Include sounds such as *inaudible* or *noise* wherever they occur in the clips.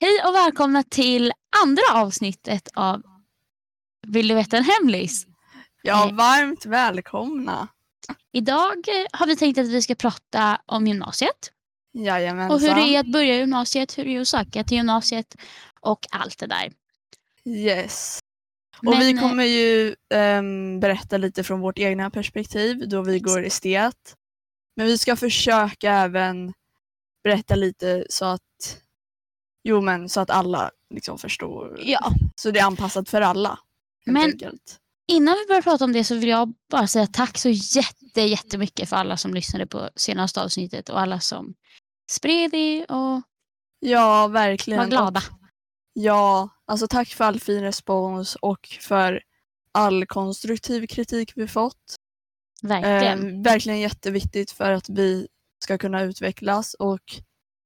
Hej och välkomna till andra avsnittet av Vill du veta en hemlis? Ja, Eh. varmt välkomna. Idag eh, har vi tänkt att vi ska prata om gymnasiet Jajamensan. och hur det är att börja gymnasiet, hur det är att söka till gymnasiet och allt det där. Yes. Och Men, vi eh, kommer ju ehm, berätta lite från vårt egna perspektiv då vi går estet. Men vi ska försöka även berätta lite så att jo men så att alla liksom förstår. Ja, Så det är anpassat för alla. Men- enkelt. innan vi börjar prata om det så vill jag bara säga tack så jätte, jättemycket för alla som lyssnade på senaste avsnittet och alla som spred det och Ja, verkligen. var glada. Och, ja, alltså tack för all fin respons och för all konstruktiv kritik vi fått. Verkligen. Eh, verkligen jätteviktigt för att vi ska kunna utvecklas och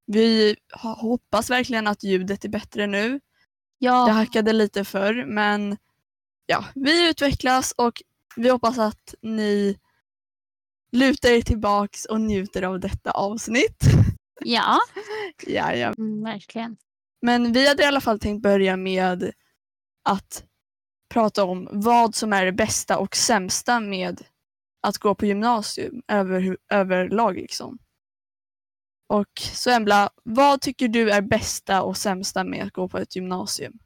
vi ho- hoppas verkligen att ljudet är bättre nu. ja, Det hackade lite förr men ja, vi utvecklas och vi hoppas att ni lutar er tillbaks och njuter av detta avsnitt. ja, *laughs* Jaja. mm, verkligen. Men vi hade i alla fall tänkt börja med att prata om vad som är det bästa och sämsta med att gå på gymnasium över, överlag. Liksom. Och så Embla, vad tycker du är bästa och sämsta med att gå på ett gymnasium?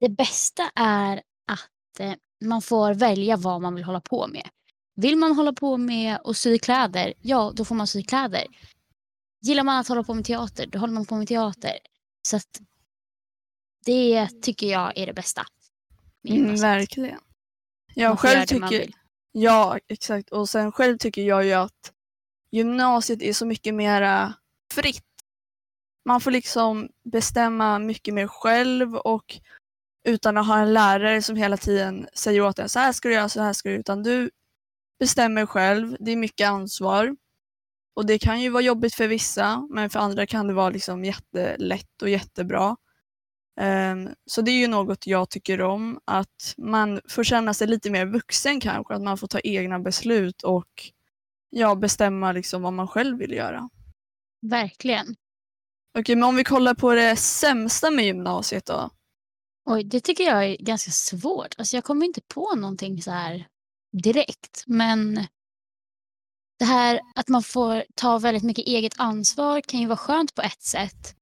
Det bästa är att eh, man får välja vad man vill hålla på med. Vill man hålla på med att sy kläder, ja då får man sy kläder. Gillar man att hålla på med teater, då håller man på med teater. Så att det tycker jag är det bästa. Mm, verkligen. Jag själv tycker, ja exakt och sen själv tycker jag ju att gymnasiet är så mycket mera fritt. Man får liksom bestämma mycket mer själv och utan att ha en lärare som hela tiden säger åt en så här ska du göra, så här ska du göra. Utan du bestämmer själv. Det är mycket ansvar. Och det kan ju vara jobbigt för vissa men för andra kan det vara liksom jättelätt och jättebra. Um, så det är ju något jag tycker om. Att man får känna sig lite mer vuxen kanske. Att man får ta egna beslut och ja, bestämma liksom vad man själv vill göra. Verkligen. Okej, men om vi kollar på det sämsta med gymnasiet då? Oj, det tycker jag är ganska svårt. Alltså jag kommer inte på någonting så här direkt. Men det här att man får ta väldigt mycket eget ansvar kan ju vara skönt på ett sätt.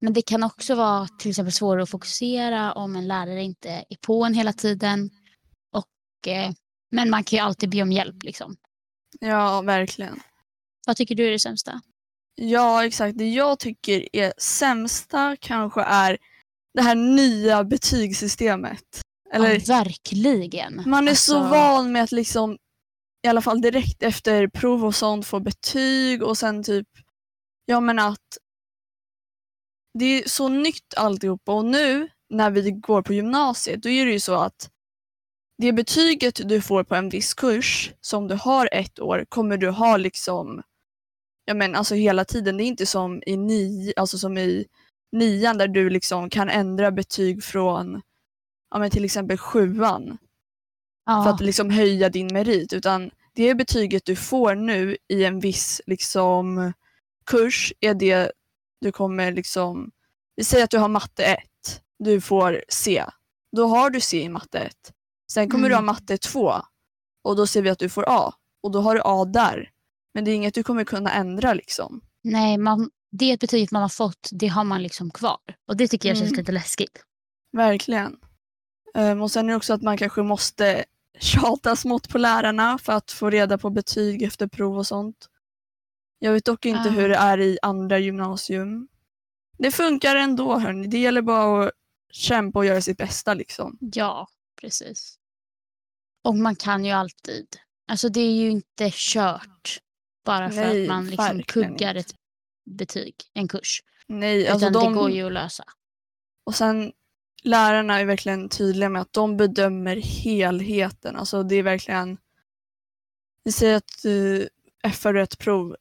Men det kan också vara till exempel svårare att fokusera om en lärare inte är på en hela tiden. Och, eh, men man kan ju alltid be om hjälp. Liksom. Ja, verkligen. Vad tycker du är det sämsta? Ja, exakt. Det jag tycker är sämsta kanske är det här nya betygssystemet. Eller, ja, verkligen. man är så Alltså, van med att liksom i alla fall direkt efter prov och sånt få betyg och sen typ, ja men att det är så nytt alltihopa och nu när vi går på gymnasiet då är det ju så att det betyget du får på en viss kurs som du har ett år kommer du ha liksom ja men alltså hela tiden. Det är inte som i, ni, alltså som i nian där du liksom kan ändra betyg från ja men till exempel sjuan ja, för att liksom höja din merit utan det betyget du får nu i en viss liksom kurs är det du kommer liksom vi säger att du har matte 1, du får C. Då har du C i matte 1. Sen kommer du ha Mm. matte 2 och då ser vi att du får A och då har du A där. Men det är inget du kommer kunna ändra liksom. Nej, man, det betyget man har fått, det har man liksom kvar. Och det tycker jag känns Mm. lite läskigt. Verkligen. Ehm, och sen är det också att man kanske måste *laughs* tjata smått på lärarna för att få reda på betyg efter prov och sånt. Jag vet dock inte Ah. hur det är i andra gymnasium. Det funkar ändå hörni. Det gäller bara att kämpa och göra sitt bästa liksom. Ja, precis. Och man kan ju alltid. Alltså det är ju inte kört bara för Nej, att man liksom kuggar ett betyg, en kurs. Nej, alltså Utan de... det går ju att lösa. Och sen lärarna är verkligen tydliga med att de bedömer helheten. Alltså det är verkligen... Vi säger att du FR ett prov.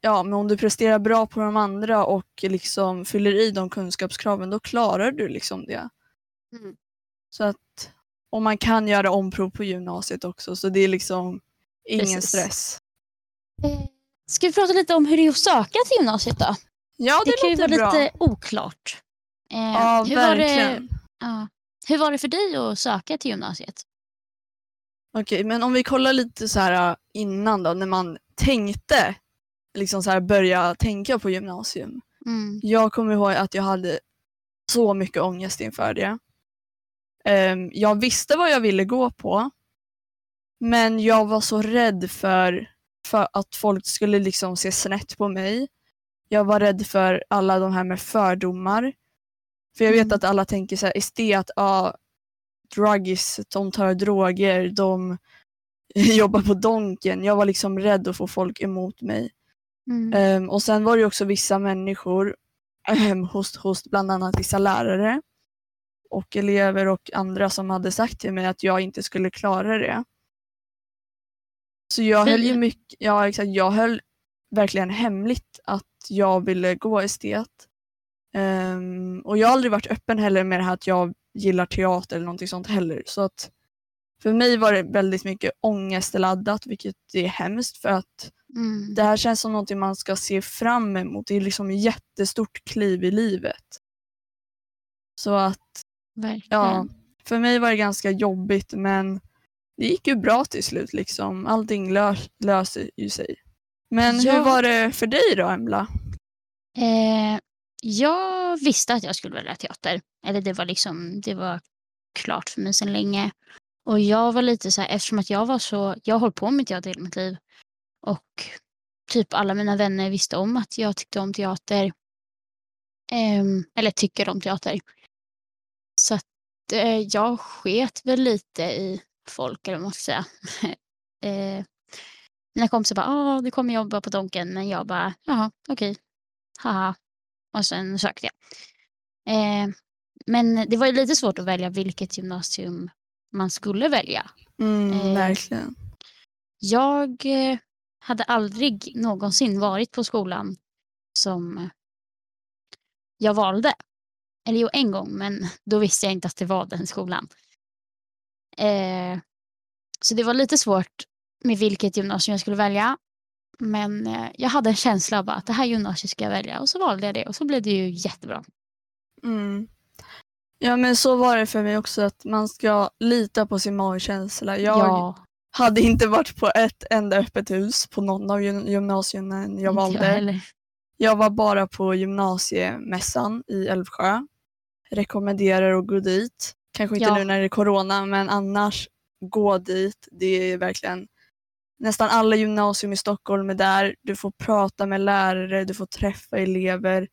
Ja, men om du presterar bra på de andra och liksom fyller i de kunskapskraven, då klarar du liksom det. Mm. Så att, och man kan göra omprov på gymnasiet också, så det är liksom ingen Precis. stress. Eh, Ska vi prata lite om hur det är att söka till gymnasiet då? Ja, det, Det, kan ju vara bra. lite oklart. Eh, Ja, hur, var det, verkligen. ja, hur var det för dig att söka till gymnasiet? Okej, men om vi kollar lite så här äh, innan då, när man tänkte liksom så här börja tänka på gymnasium. Mm. Jag kommer ihåg att jag hade så mycket ångest inför det. Ehm, jag visste vad jag ville gå på, men jag var så rädd för, för att folk skulle liksom se snett på mig. Jag var rädd för alla de här med fördomar. För jag vet Mm. att alla tänker så här, estet, ja, druggis, de tar droger, de *laughs* jobbar på Donken. Jag var liksom rädd att få folk emot mig. Mm. Ehm, och sen var det också vissa människor, ehm, hos, hos bland annat vissa lärare och elever och andra som hade sagt till mig att jag inte skulle klara det. Så jag höll ju mycket, ja exakt, jag höll verkligen hemligt att jag ville gå estet. Ehm, och jag har aldrig varit öppen heller med det här att jag gillar teater eller någonting sånt heller. Så att för mig var det väldigt mycket ångestladdat, vilket är hemskt för att Mm. det här känns som någonting man ska se fram emot. Det är liksom ett jättestort kliv i livet. Så att, Verkligen. ja, för mig var det ganska jobbigt men det gick ju bra till slut liksom. Allting lös, löser ju sig. Men Ja. hur var det för dig då, Embla? Eh, jag visste att jag skulle välja teater. Eller det var liksom, det var klart för mig sedan länge. Och jag var lite så här, eftersom att jag var så, jag har hållit på med teater hela mitt liv. Och typ alla mina vänner visste om att jag tyckte om teater. Ehm, eller tycker om teater. Så att eh, jag sket väl lite i folk, eller vad man ska säga. *laughs* eh, mina kompisar bara, ah, du kommer jobba på Donken. Men jag bara, jaha, okej. Haha. Och sen sökte jag. Eh, men det var ju lite svårt att välja vilket gymnasium man skulle välja. Mm, Eh, verkligen. Jag eh, hade aldrig någonsin varit på skolan som jag valde. Eller jo, en gång, men då visste jag inte att det var den skolan. Så det var lite svårt med vilket gymnasium jag skulle välja. Men eh, jag hade en känsla av att det här gymnasiet ska jag välja och så valde jag det och så blev det ju jättebra. Mm. Ja men så var det för mig också att man ska lita på sin magkänsla. Jag ja, hade inte varit på ett enda öppet hus på någon av gym- gymnasierna jag valde. heller. Jag var bara på gymnasiemässan i Älvsjö. Rekommenderar att gå dit. Kanske inte Ja. nu när det är corona men annars gå dit. Det är verkligen nästan alla gymnasium i Stockholm är där. Du får prata med lärare, du får träffa elever.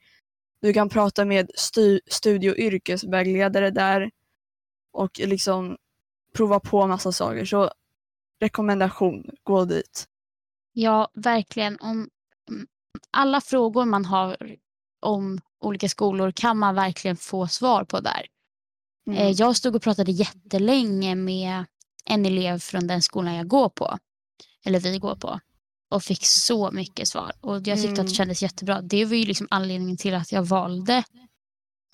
Du kan prata med stu- studie och yrkesvägledare där och liksom prova på massa saker. Så rekommendation, gå dit. Ja, verkligen. Om alla frågor man har om olika skolor kan man verkligen få svar på där. Mm. Eh, Jag stod och pratade jättelänge med en elev från den skolan jag går på. Eller vi går på. Och fick så mycket svar. Och jag tyckte att Mm. det kändes jättebra. Det var ju liksom anledningen till att jag valde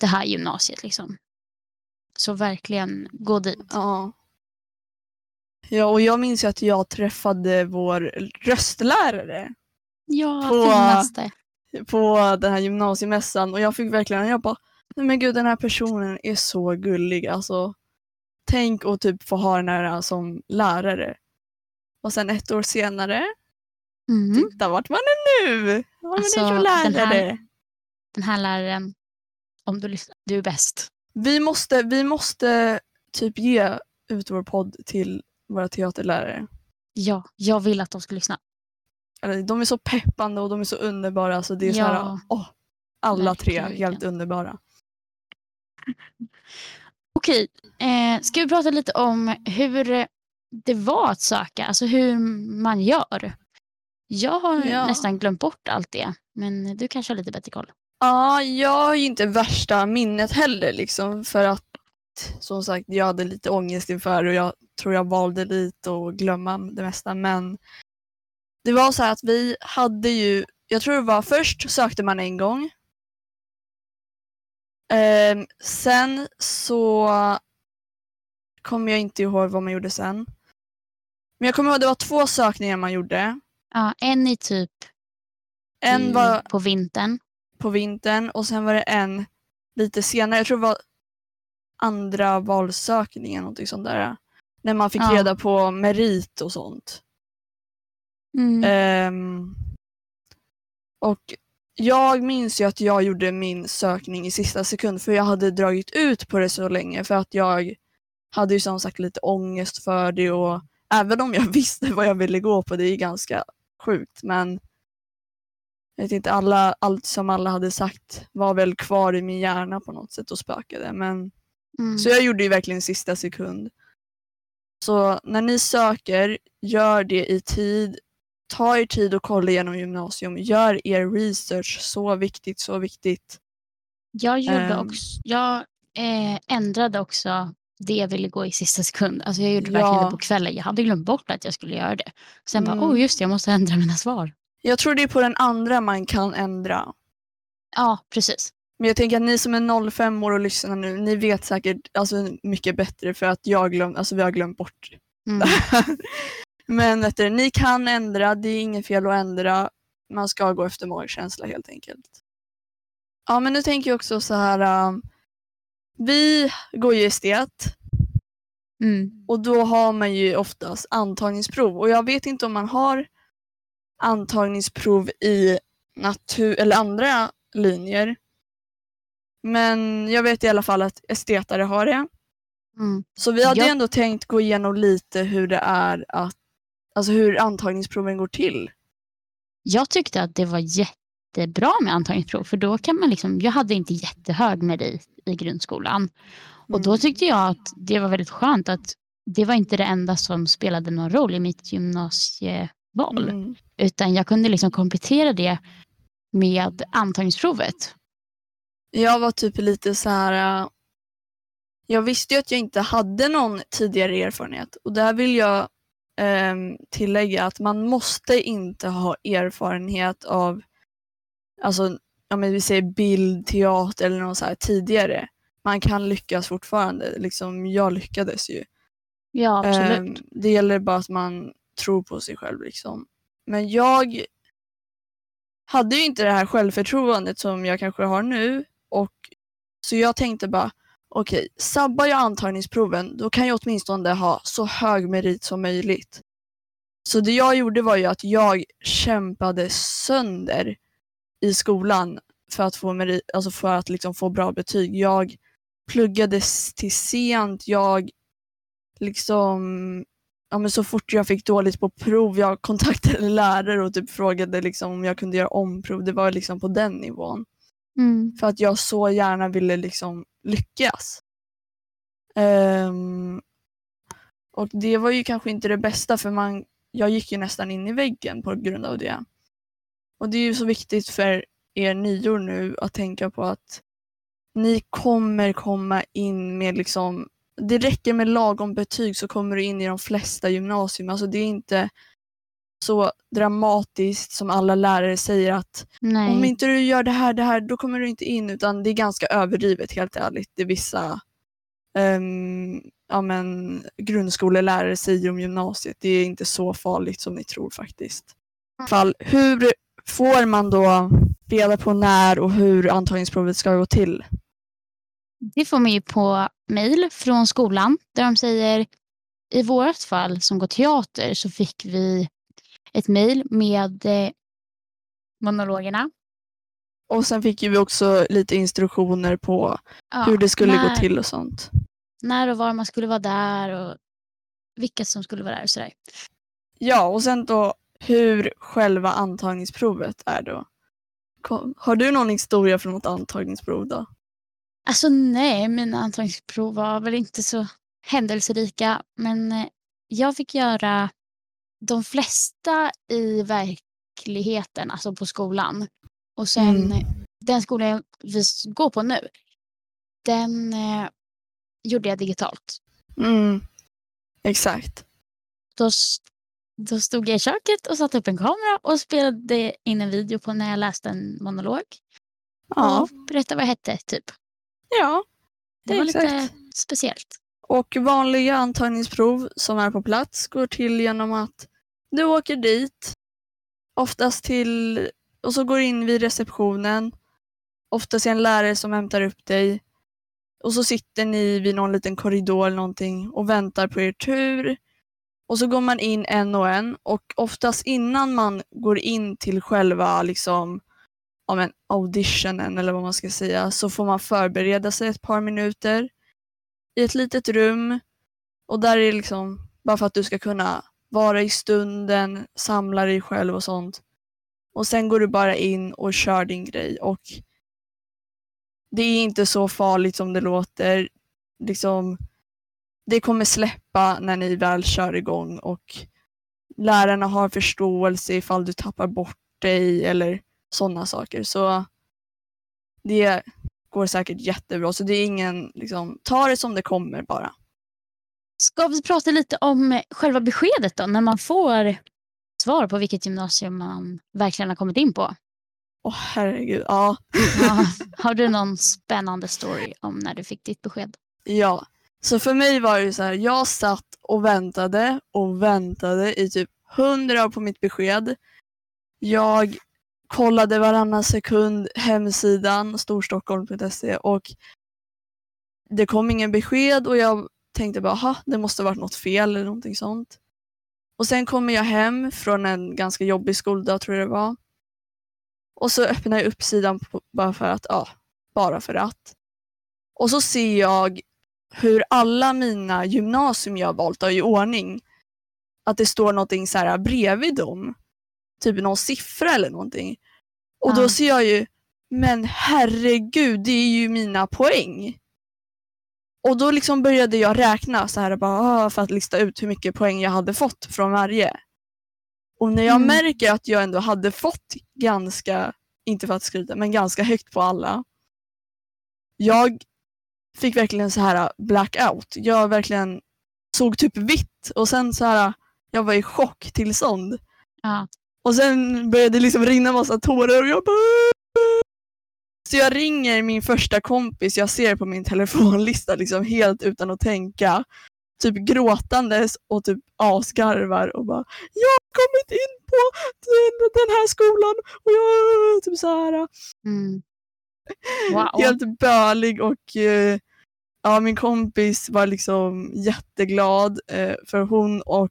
det här gymnasiet. Liksom. Så verkligen gå dit. Ja. Ja, och jag minns ju att jag träffade vår röstlärare Ja, På- finaste. på den här gymnasiemässan och jag fick verkligen, jag bara, nej men gud den här personen är så gullig. Alltså, tänk att typ få ha den här som lärare. Och sen ett år senare, Mm. titta vart man är nu! Ja, man Alltså, är som den lärare. här- Den här läraren, om du lyssnar, du är bäst. Vi, måste, vi måste typ ge ut vår podd till våra teaterlärare. Ja, jag vill att de ska lyssna. De är så peppande och de är så underbara. Så det är så här, Ja. åh, alla tre Verkligen. helt underbara. Okej, eh, ska vi prata lite om hur det var att söka, alltså hur man gör. Jag har Ja. nästan glömt bort allt det, men du kanske har lite bättre koll. Ja, jag har ju inte värsta minnet heller liksom för att som sagt jag hade lite ångest inför och jag tror jag valde lite att glömma det mesta men det var så här att vi hade ju, jag tror det var först sökte man en gång. Ehm, sen så kommer jag inte ihåg vad man gjorde sen. Men jag kommer ihåg det var två sökningar man gjorde. Ja, en i typ En i, var på vintern. på vintern och sen var det en lite senare. Jag tror det var andra valsökningen, någonting sånt där. När man fick Ja. reda på merit och sånt. Mm. Ehm, och jag minns ju att jag gjorde min sökning i sista sekund för jag hade dragit ut på det så länge för att jag hade ju som sagt lite ångest för det och även om jag *laughs* visste vad jag ville gå på, det är ganska sjukt men jag vet inte, alla, allt som alla hade sagt var väl kvar i min hjärna på något sätt och spökade men Mm. så jag gjorde ju verkligen sista sekund. Så när ni söker, gör det i tid. Ta er tid och kolla igenom gymnasium. Gör er research. Så viktigt, så viktigt. Jag, gjorde Ehm. också, jag eh, ändrade också det jag ville gå i sista sekund. Alltså jag gjorde Ja. verkligen det på kvällen. Jag hade glömt bort att jag skulle göra det. Sen Mm. bara, oh just det, jag måste ändra mina svar. Jag tror det är på den andra man kan ändra. Ja, precis. Men jag tänker att ni som är 05 år och lyssnar nu, ni vet säkert alltså, mycket bättre för att jag glöm, alltså, vi har glömt bort Mm. *laughs* Men du, ni kan ändra, det är inget fel att ändra. Man ska gå efter magkänsla helt enkelt. Ja men nu tänker jag också så här. um, vi går ju estet Mm. och då har man ju oftast antagningsprov och jag vet inte om man har antagningsprov i natur eller andra linjer. Men jag vet i alla fall att estetare har det. Mm. Så vi hade Ja. ändå tänkt gå igenom lite hur det är att, alltså hur antagningsproven går till. Jag tyckte att det var jättebra med antagningsprov för då kan man liksom, jag hade inte jättehög merit i grundskolan. Och då Mm. tyckte jag att det var väldigt skönt att det var inte det enda som spelade någon roll i mitt gymnasieval. Mm. Utan jag kunde liksom komplettera det med antagningsprovet. Jag var typ lite så här. äh, Jag visste ju att jag inte hade någon tidigare erfarenhet och där vill jag ehm, tillägga att man måste inte ha erfarenhet av alltså, men vi säger bild, teater eller något så här tidigare. Man kan lyckas fortfarande. Liksom, jag lyckades ju. Ja, absolut. Ehm, det gäller bara att man tror på sig själv. Liksom. Men jag hade ju inte det här självförtroendet som jag kanske har nu. Och, så jag tänkte bara, okej, sabbar jag antagningsproven då kan jag åtminstone ha så hög merit som möjligt. Så det jag gjorde var ju att jag kämpade sönder i skolan för att få, merit, alltså för att liksom få bra betyg. Jag pluggade till sent, jag liksom ja, men så fort jag fick dåligt på prov, jag kontaktade *laughs* lärare och typ frågade liksom om jag kunde göra omprov. Det var liksom på den nivån. Mm. För att jag så gärna ville liksom lyckas. Um, och det var ju kanske inte det bästa för man, jag gick ju nästan in i väggen på grund av det. Och det är ju så viktigt för er nior nu att tänka på att ni kommer komma in med liksom det räcker med lagom betyg så kommer du in i de flesta gymnasium. Alltså det är inte så dramatiskt som alla lärare säger att Nej. om inte du gör det här, det här, då kommer du inte in. Utan det är ganska överdrivet helt ärligt. Det vissa um, ja, men, grundskolelärare säger om gymnasiet. Det är inte så farligt som ni tror faktiskt. Fall, hur får man då reda på när och hur antagningsprovet ska gå till? Det får man ju på mejl från skolan där de säger i vårt fall som går teater så fick vi ett mejl med eh, monologerna. Och sen fick ju vi också lite instruktioner på Ja, hur det skulle när, gå till och sånt. När och var man skulle vara där och vilka som skulle vara där och sådär. Ja, och sen då hur själva antagningsprovet är då. Har du någon historia från något antagningsprov då? Alltså nej, mina antagningsprov var väl inte så händelserika. Men eh, jag fick göra de flesta i verkligheten, alltså på skolan. Och sen Mm. den skolan vi går på nu, den eh, gjorde jag digitalt. Mm. Exakt. Då, då stod jag i köket och satte upp en kamera och spelade in en video på när jag läste en monolog. Ja, Och berättade vad jag hette, typ. ja. Det var Exakt. lite speciellt. Och vanliga antagningsprov som är på plats går till genom att du åker dit, oftast till, och så går in vid receptionen oftast är en lärare som hämtar upp dig. Och så sitter ni vid någon liten korridor eller någonting och väntar på er tur. Och så går man in en och en och oftast innan man går in till själva liksom, ja, men auditionen eller vad man ska säga så får man förbereda sig ett par minuter i ett litet rum. Och där är det liksom bara för att du ska kunna vara i stunden, samla dig själv och sånt. Och sen går du bara in och kör din grej och det är inte så farligt som det låter. Liksom, det kommer släppa när ni väl kör igång och lärarna har förståelse ifall du tappar bort dig eller sådana saker. Så det går säkert jättebra. Så det är ingen, liksom, ta det som det kommer bara. Ska vi prata lite om själva beskedet då, när man får svar på vilket gymnasium man verkligen har kommit in på? Åh oh, herregud, ja. ja. *laughs* Har du någon spännande story om när du fick ditt besked? Ja, så för mig var det så här, jag satt och väntade och väntade i typ hundra år på mitt besked. Jag kollade varannan sekund hemsidan storstockholm.se och det kom ingen besked och jag tänkte bara, aha, det måste varit något fel eller någonting sånt. Och sen kommer jag hem från en ganska jobbig skoldag tror jag det var. Och så öppnar jag upp sidan på, bara för att, ja, bara för att. Och så ser jag hur alla mina gymnasium jag valt har i ordning, att det står någonting så här bredvid dem. Typ någon siffra eller någonting. Och ja. då ser jag ju, men herregud, det är ju mina poäng. Och då liksom började jag räkna så här bara, ah, för att lista ut hur mycket poäng jag hade fått från varje. Och när jag mm. märker att jag ändå hade fått ganska, inte för att skryta, men ganska högt på alla. Jag fick verkligen så här blackout. Jag verkligen såg typ vitt och sen så här, jag var i chocktillstånd. Ja. Och sen började det liksom rinna massa tårar och jag bara så jag ringer min första kompis jag ser på min telefonlista liksom helt utan att tänka. Typ gråtandes och typ asgarvar och bara Jag har kommit in på den, här skolan och jag typ så här. Mm. *laughs* Wow. Helt bölig och uh, ja, min kompis var liksom jätteglad uh, för hon och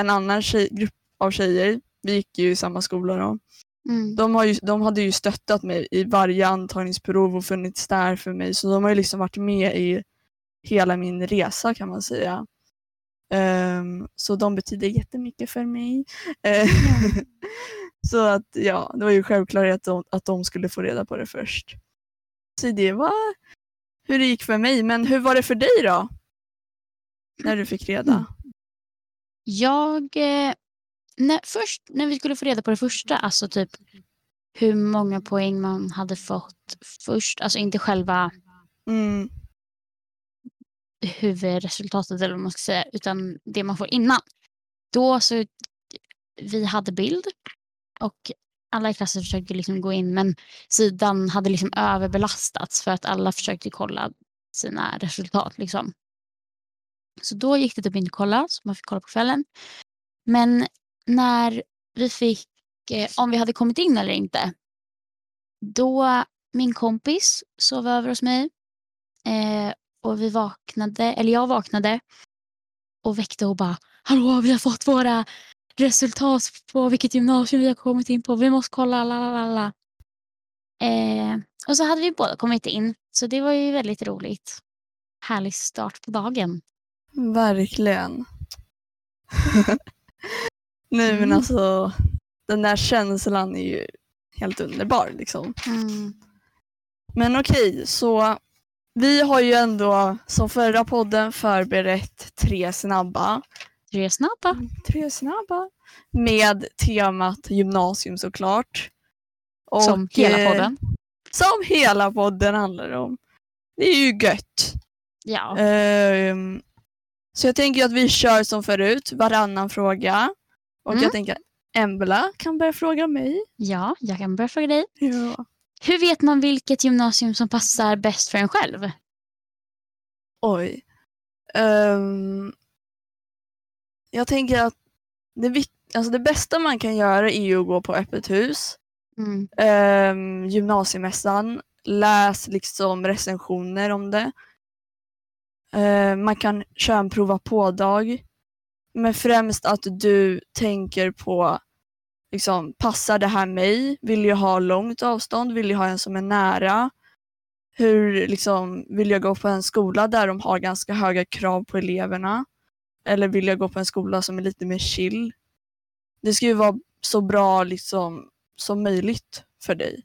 en annan tjej, grupp av tjejer, vi gick ju i samma skola då, Mm. De, har ju, de hade ju stöttat mig i varje antagningsprov och funnits där för mig så de har ju liksom varit med i hela min resa kan man säga. Um, så de betyder jättemycket för mig. Mm. *laughs* så att ja, det var ju självklart att de, att de skulle få reda på det först. Så det var hur det gick för mig. Men hur var det för dig då? När du fick reda? Jag eh, när, först när vi skulle få reda på det första, alltså typ hur många poäng man hade fått först, alltså inte själva mm. huvudresultatet eller vad man ska säga, utan det man får innan. Då så, vi hade bild och alla i klassen försökte liksom gå in men sidan hade liksom överbelastats för att alla försökte kolla sina resultat. Liksom. Så då gick det typ inte att kolla, så man fick kolla på kvällen. Men när vi fick eh, om vi hade kommit in eller inte. Då min kompis sov över hos mig eh, och vi vaknade, eller jag vaknade och väckte och bara Hallå, vi har fått våra resultat på vilket gymnasium vi har kommit in på. Vi måste kolla, lalala. Eh, och så hade vi båda kommit in, så det var ju väldigt roligt. Härlig start på dagen. Verkligen. *laughs* Nej mm. men alltså den där känslan är ju helt underbar liksom. Mm. Men okej, så vi har ju ändå som förra podden förberett tre snabba. Tre snabba. Mm, tre snabba. Med temat gymnasium såklart. Och, som hela eh, podden. Eh, som hela podden handlar om. Det är ju gött. Ja. Eh, så jag tänker att vi kör som förut, varannan fråga. Och mm. jag tänker att Embla kan börja fråga mig. Ja, jag kan börja fråga dig. Ja. Hur vet man vilket gymnasium som passar bäst för en själv? Oj. Um, jag tänker att det, alltså det bästa man kan göra är att gå på öppet hus. Mm. um, gymnasiemässan. Läs liksom recensioner om det. Eh, man kan köra en prova på-dag. Men främst att du tänker på liksom, passar det här mig? Vill jag ha långt avstånd? Vill jag ha en som är nära? Hur liksom, Vill jag gå på en skola där de har ganska höga krav på eleverna? Eller vill jag gå på en skola som är lite mer chill? Det ska ju vara så bra liksom, som möjligt för dig.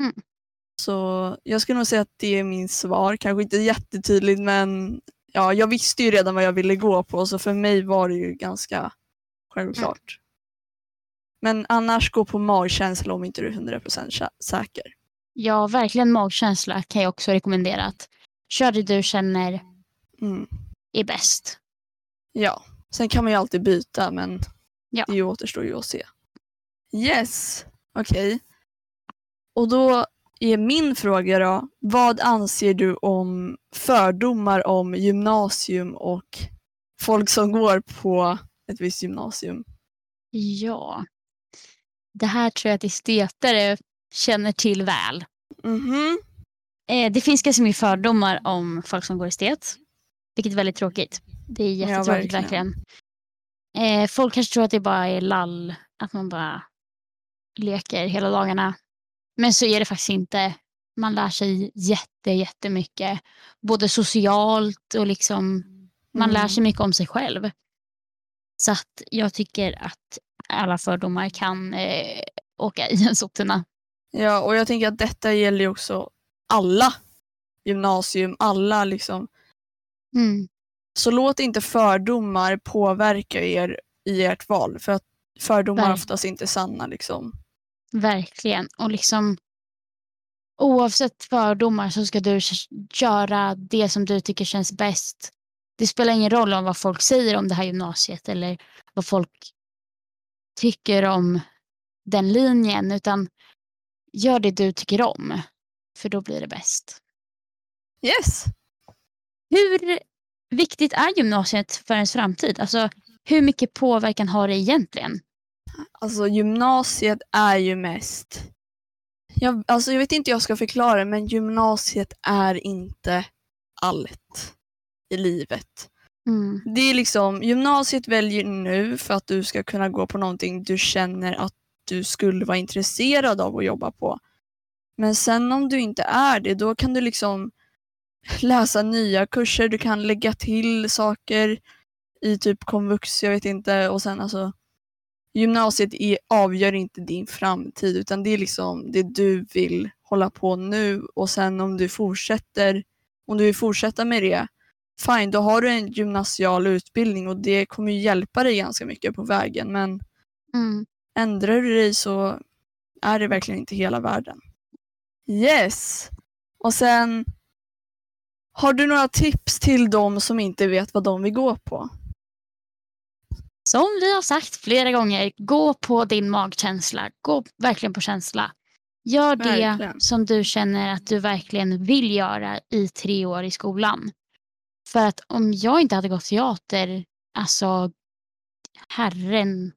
Mm. Så jag skulle nog säga att det är min svar. Kanske inte jättetydligt men ja, jag visste ju redan vad jag ville gå på så för mig var det ju ganska självklart. Men annars gå på magkänsla om inte du är 100% sä- säker. Ja, verkligen magkänsla kan jag också rekommendera. att Kör det du känner Mm. är bäst. Ja, sen kan man ju alltid byta men Ja. det återstår ju att se. Yes, okej. Och då är min fråga då, vad anser du om fördomar om gymnasium och folk som går på ett visst gymnasium? Ja. Det här tror jag att estetare känner till väl. Mhm. Eh, det finns ganska mycket fördomar om folk som går estet. Vilket är väldigt tråkigt. Det är jättetråkigt verkligen. verkligen. Eh, folk kanske tror att det bara är lall. Att man bara leker hela dagarna. Men så är det faktiskt inte. Man lär sig jätte, jättemycket. Både socialt och liksom man lär Mm. sig mycket om sig själv. Så att jag tycker att alla fördomar kan eh, åka i en sottorna. Ja, och jag tänker att detta gäller ju också alla gymnasium, alla liksom. Mm. Så låt inte fördomar påverka er i ert val för att fördomar är oftast inte sanna liksom. Verkligen. Och liksom oavsett fördomar så ska du göra det som du tycker känns bäst. Det spelar ingen roll om vad folk säger om det här gymnasiet eller vad folk tycker om den linjen utan gör det du tycker om. För då blir det bäst. Yes! Hur viktigt är gymnasiet för ens framtid? Alltså hur mycket påverkan har det egentligen? Alltså gymnasiet är ju mest... Jag, alltså jag vet inte hur jag ska förklara men gymnasiet är inte allt i livet. Mm. Det är liksom, gymnasiet väljer nu för att du ska kunna gå på någonting du känner att du skulle vara intresserad av att jobba på. Men sen om du inte är det, då kan du liksom läsa nya kurser, du kan lägga till saker i typ komvux, jag vet inte. Och sen alltså, gymnasiet är, avgör inte din framtid utan det är liksom det du vill hålla på nu och sen om du fortsätter, om du vill fortsätta med det, fine, då har du en gymnasial utbildning och det kommer hjälpa dig ganska mycket på vägen men Mm. ändrar du dig så är det verkligen inte hela världen. Yes! Och sen har du några tips till de som inte vet vad de vill gå på? Som vi har sagt flera gånger, gå på din magkänsla. Gå verkligen på känsla. Gör det Verkligen. som du känner att du verkligen vill göra i tre år i skolan. För att om jag inte hade gått teater, alltså herren...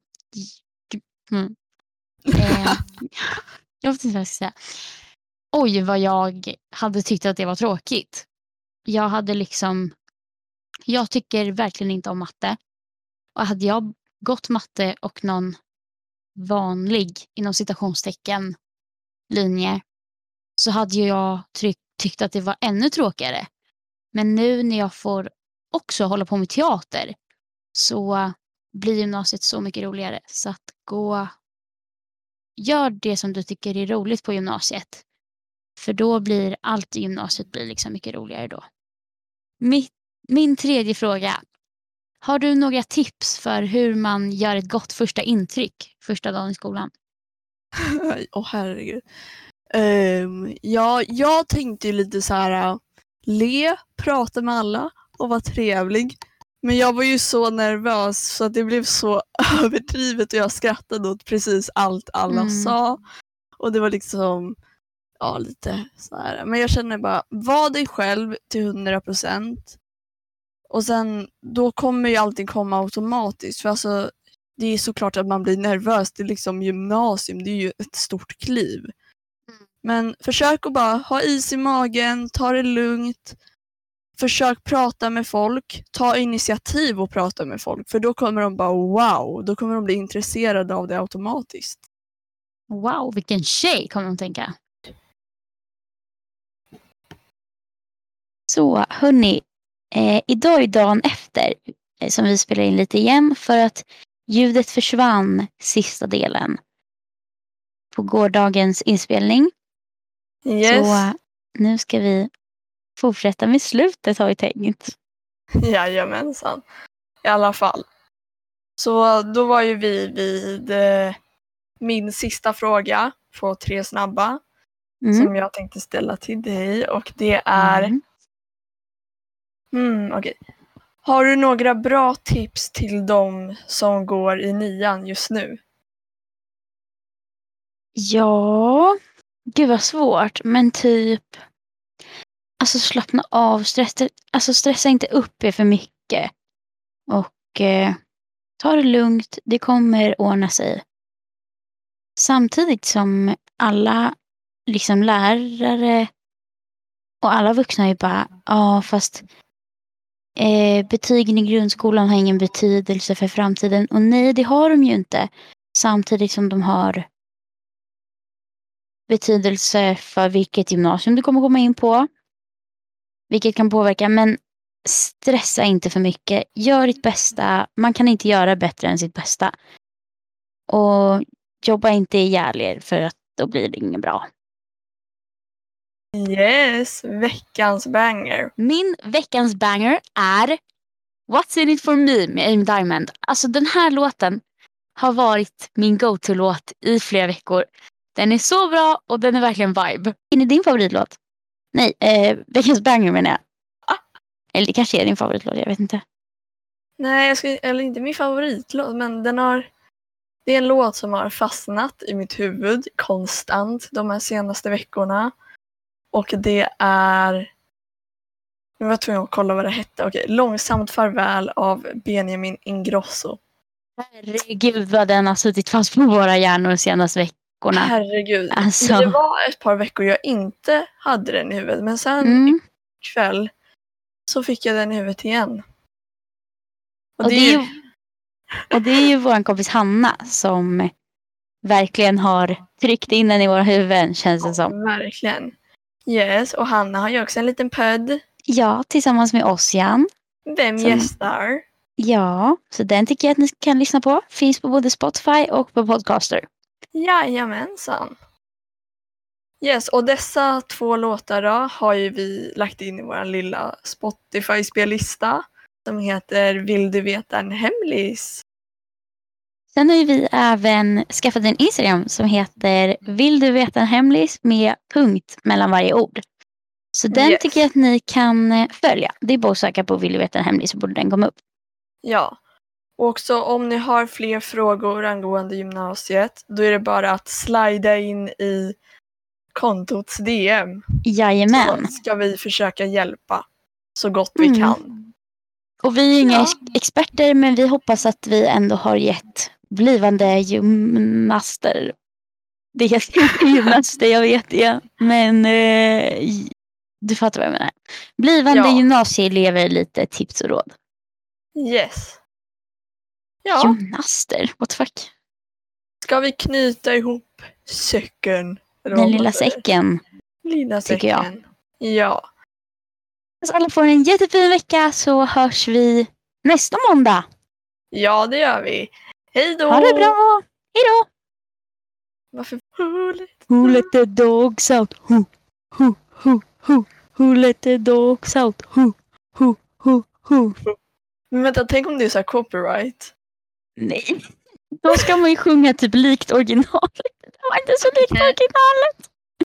Mm. Eh, *laughs* jag vet inte vad jag ska säga. Oj vad jag hade tyckt att det var tråkigt. Jag hade liksom... Jag tycker verkligen inte om matte. Och hade jag gått matte och någon vanlig, inom citationstecken, linje så hade ju jag tryck, tyckt att det var ännu tråkigare. Men nu när jag får också hålla på med teater så blir gymnasiet så mycket roligare. Så att gå... Gör det som du tycker är roligt på gymnasiet. För då blir allt i gymnasiet blir liksom mycket roligare då. Mitt, min tredje fråga. Har du några tips för hur man gör ett gott första intryck första dagen i skolan? *laughs* Åh herregud. Ehm, ja, jag tänkte ju lite så här le, prata med alla och vara trevlig. Men jag var ju så nervös så att det blev så *laughs* överdrivet och jag skrattade åt precis allt alla Mm. sa. Och det var liksom, ja lite så här. Men jag känner bara, var dig själv till 100% och sen då kommer ju allting komma automatiskt. För alltså det är såklart att man blir nervös. Det är liksom gymnasium, det är ju ett stort kliv. Men försök att bara ha is i magen, ta det lugnt. Försök prata med folk, ta initiativ och prata med folk för då kommer de bara wow, då kommer de bli intresserade av det automatiskt. Wow, vilken tjej kommer de tänka. Så hörni, eh, idag är dagen efter eh, som vi spelar in lite igen för att ljudet försvann sista delen på gårdagens inspelning. Yes. Så nu ska vi fortsätta med slutet har vi tänkt. Jajamensan. I alla fall. Så då var ju vi vid eh, min sista fråga på tre snabba Mm. som jag tänkte ställa till dig och det är Mm. Mm, okej. Har du några bra tips till dem som går i nian just nu? Ja, gud vad svårt. Men typ, alltså slappna av. Stressa, alltså stressa inte upp er för mycket. Och eh, ta det lugnt. Det kommer ordna sig. Samtidigt som alla liksom lärare och alla vuxna är bara, ja fast eh, betygen i grundskolan har ingen betydelse för framtiden. Och nej, det har de ju inte. Samtidigt som de har betydelse för vilket gymnasium du kommer komma in på. Vilket kan påverka, men stressa inte för mycket. Gör ditt bästa. Man kan inte göra bättre än sitt bästa. Och jobba inte ihjäl er för att då blir det inget bra. Yes, veckans banger. Min veckans banger är What's in it for me med Amy Diamond. Alltså den här låten har varit min go-to-låt i flera veckor. Den är så bra och den är verkligen vibe. Är det din favoritlåt? Nej, eh, veckans banger menar jag. Eller det kanske är din favoritlåt, jag vet inte. Nej, jag ska, eller inte min favoritlåt, men den har... Det är en låt som har fastnat i mitt huvud konstant de här senaste veckorna. Och det är... Nu var jag tvungen att kolla vad det hette. Okej, Långsamt farväl av Benjamin Ingrosso. Herregud vad den har suttit fast på våra hjärnor de senaste veckorna. Herregud. Alltså. Det var ett par veckor jag inte hade den i huvudet, men sen Mm. ikväll så fick jag den i huvudet igen. Och, Och det, är ju... Och det är ju vår kompis Hanna som verkligen har tryckt in den i våra huvuden känns det som. Verkligen. Yes, och Hanna har ju också en liten podd. Ja, tillsammans med Ossian. Vem Som- gästar? Ja, så den tycker jag att ni kan lyssna på. Finns på både Spotify och på Podcaster. Jajamensan. Yes, och dessa två låtar då har ju vi lagt in i vår lilla Spotify-spellista som heter Vill du veta en hemlis? Sen har vi även skaffat en Instagram som heter Vill du veta en hemlis med punkt mellan varje ord. Så den Yes. tycker jag att ni kan eh, följa. Det är bara att söka på Vill du veta en hemlis så borde den komma upp. Ja. Och också om ni har fler frågor angående gymnasiet då är det bara att slida in i kontots DM. Jajamän. Så ska vi försöka hjälpa så gott vi Mm. kan. Och vi är inga Ja. ex- experter men vi hoppas att vi ändå har gett blivande gymnaster. Det heter *laughs* gymnaster, jag vet det. Men eh, du fattar vad jag menar. Blivande Ja. gymnasieelever lite tips och råd. Yes. Ja, Gymnaster, what the fuck. ska vi knyta ihop säcken? Den lilla säcken. Lilla tycker jag. säcken. Ja. Så alla får en jättefin vecka så hörs vi nästa måndag. Ja, det gör vi. Hej då! Ha det bra! Hejdå! Varför roligt? Who let the dogs out? Who, who, who, who, who let the dogs out? Who, who, who, who. Men vänta, tänk om det är så här copyright? Nej. Då ska man ju sjunga typ likt originalet. Det var inte så likt originalet.